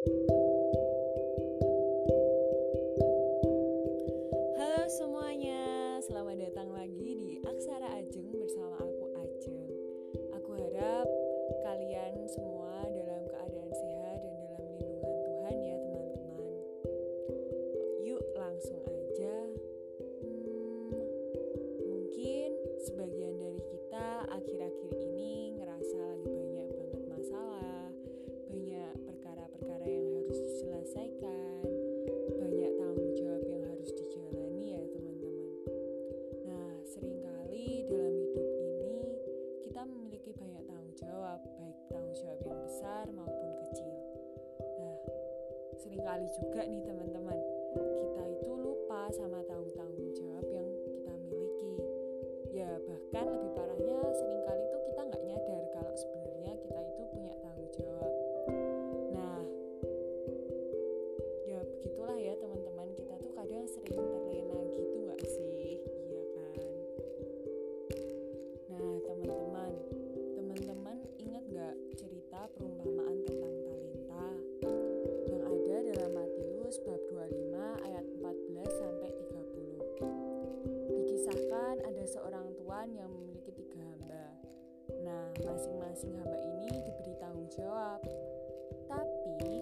Halo semuanya, selamat datang lagi di Aksara Ajeng bersama aku Ajeng. Aku harap kalian semua dalam keadaan sehat dan dalam lindungan Tuhan ya teman-teman. Yuk langsung sering kali juga nih teman-teman, kita itu lupa sama tanggung-tanggung jawab yang kita miliki. Ya, bahkan lebih parahnya sering kali itu kita nggak nyadar kalau sebenarnya kita itu punya tanggung jawab. Nah, ya begitulah yang memiliki tiga hamba. Nah masing-masing hamba ini diberi tanggung jawab. Tapi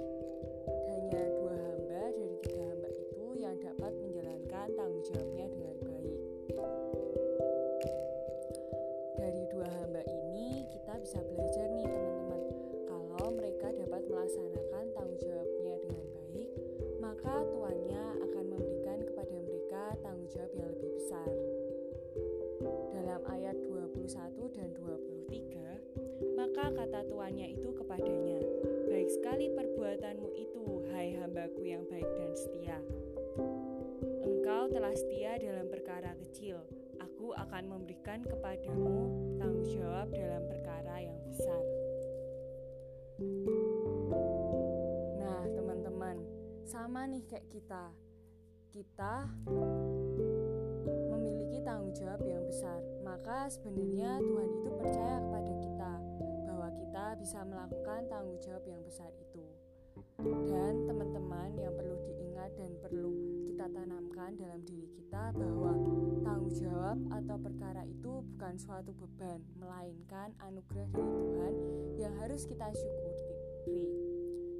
hanya dua hamba dari tiga hamba itu yang dapat menjalankan tanggung jawabnya dengan baik. Dari dua hamba ini kita bisa belajar nih teman-teman, kalau mereka dapat melaksanakan tanggung jawabnya dengan baik, maka tuannya akan memberikan kepada mereka tanggung jawab yang maka kata tuannya itu kepadanya, Baik sekali perbuatanmu itu, hai hambaku yang baik dan setia. Engkau telah setia dalam perkara kecil, aku akan memberikan kepadamu tanggung jawab dalam perkara yang besar. Nah, teman-teman, sama nih kayak kita. Kita memiliki tanggung jawab yang besar, maka sebenarnya Tuhan itu percaya kepada kita bisa melakukan tanggung jawab yang besar itu. Dan teman-teman yang perlu diingat dan perlu kita tanamkan dalam diri kita bahwa tanggung jawab atau perkara itu bukan suatu beban, melainkan anugerah dari Tuhan yang harus kita syukuri.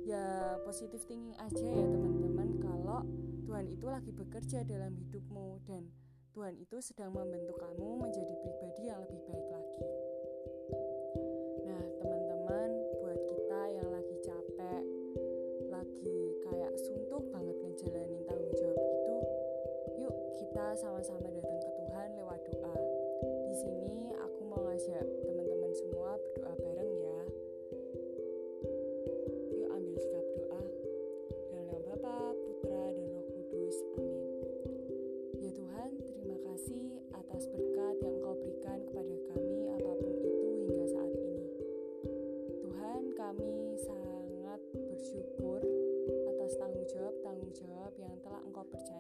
Ya, positif thinking aja ya teman-teman kalau Tuhan itu lagi bekerja dalam hidupmu dan Tuhan itu sedang membentuk kamu menjadi pribadi yang lebih baik lagi. Sama-sama datang ke Tuhan lewat doa. Di sini aku mau ngajak teman-teman semua berdoa bareng ya. Yuk ambil sikap doa. Dalam nama Bapa, Putra, dan Roh Kudus. Amin. Ya Tuhan, terima kasih atas berkat yang Engkau berikan kepada kami apa pun itu hingga saat ini. Tuhan, kami sangat bersyukur atas tanggung jawab-tanggung jawab yang telah Engkau percayakan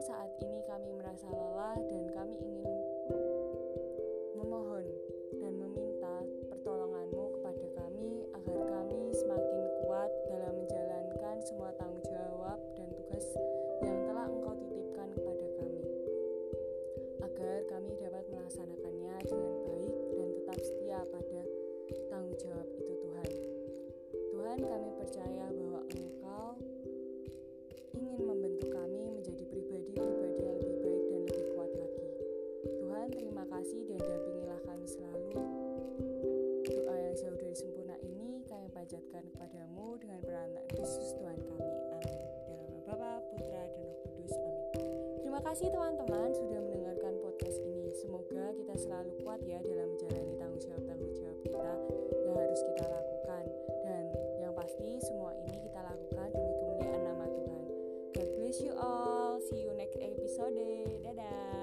Tuhan, saat ini kami merasa lelah dan kami ingin memohon dan meminta pertolonganmu kepada kami agar kami semakin kuat dalam menjalankan semua tanggung jawab dan tugas yang telah Engkau titipkan kepada kami. Agar kami dapat melaksanakannya dengan baik dan tetap setia pada tanggung jawab itu Tuhan. Tuhan kami kasih dan dampingilah kami selalu. Doa yang jauh dari sempurna ini kami panjatkan kepadamu dengan beranak Yesus Tuhan kami. Amin. Dalam nama Bapa, Putra, dan Roh Kudus. Amin. Terima kasih teman-teman sudah mendengarkan podcast ini. Semoga kita selalu kuat ya dalam menjalani tanggung jawab-tanggung jawab kita yang harus kita lakukan. Dan yang pasti semua ini kita lakukan demi kemuliaan nama Tuhan. God bless you all. See you next episode. Dadah.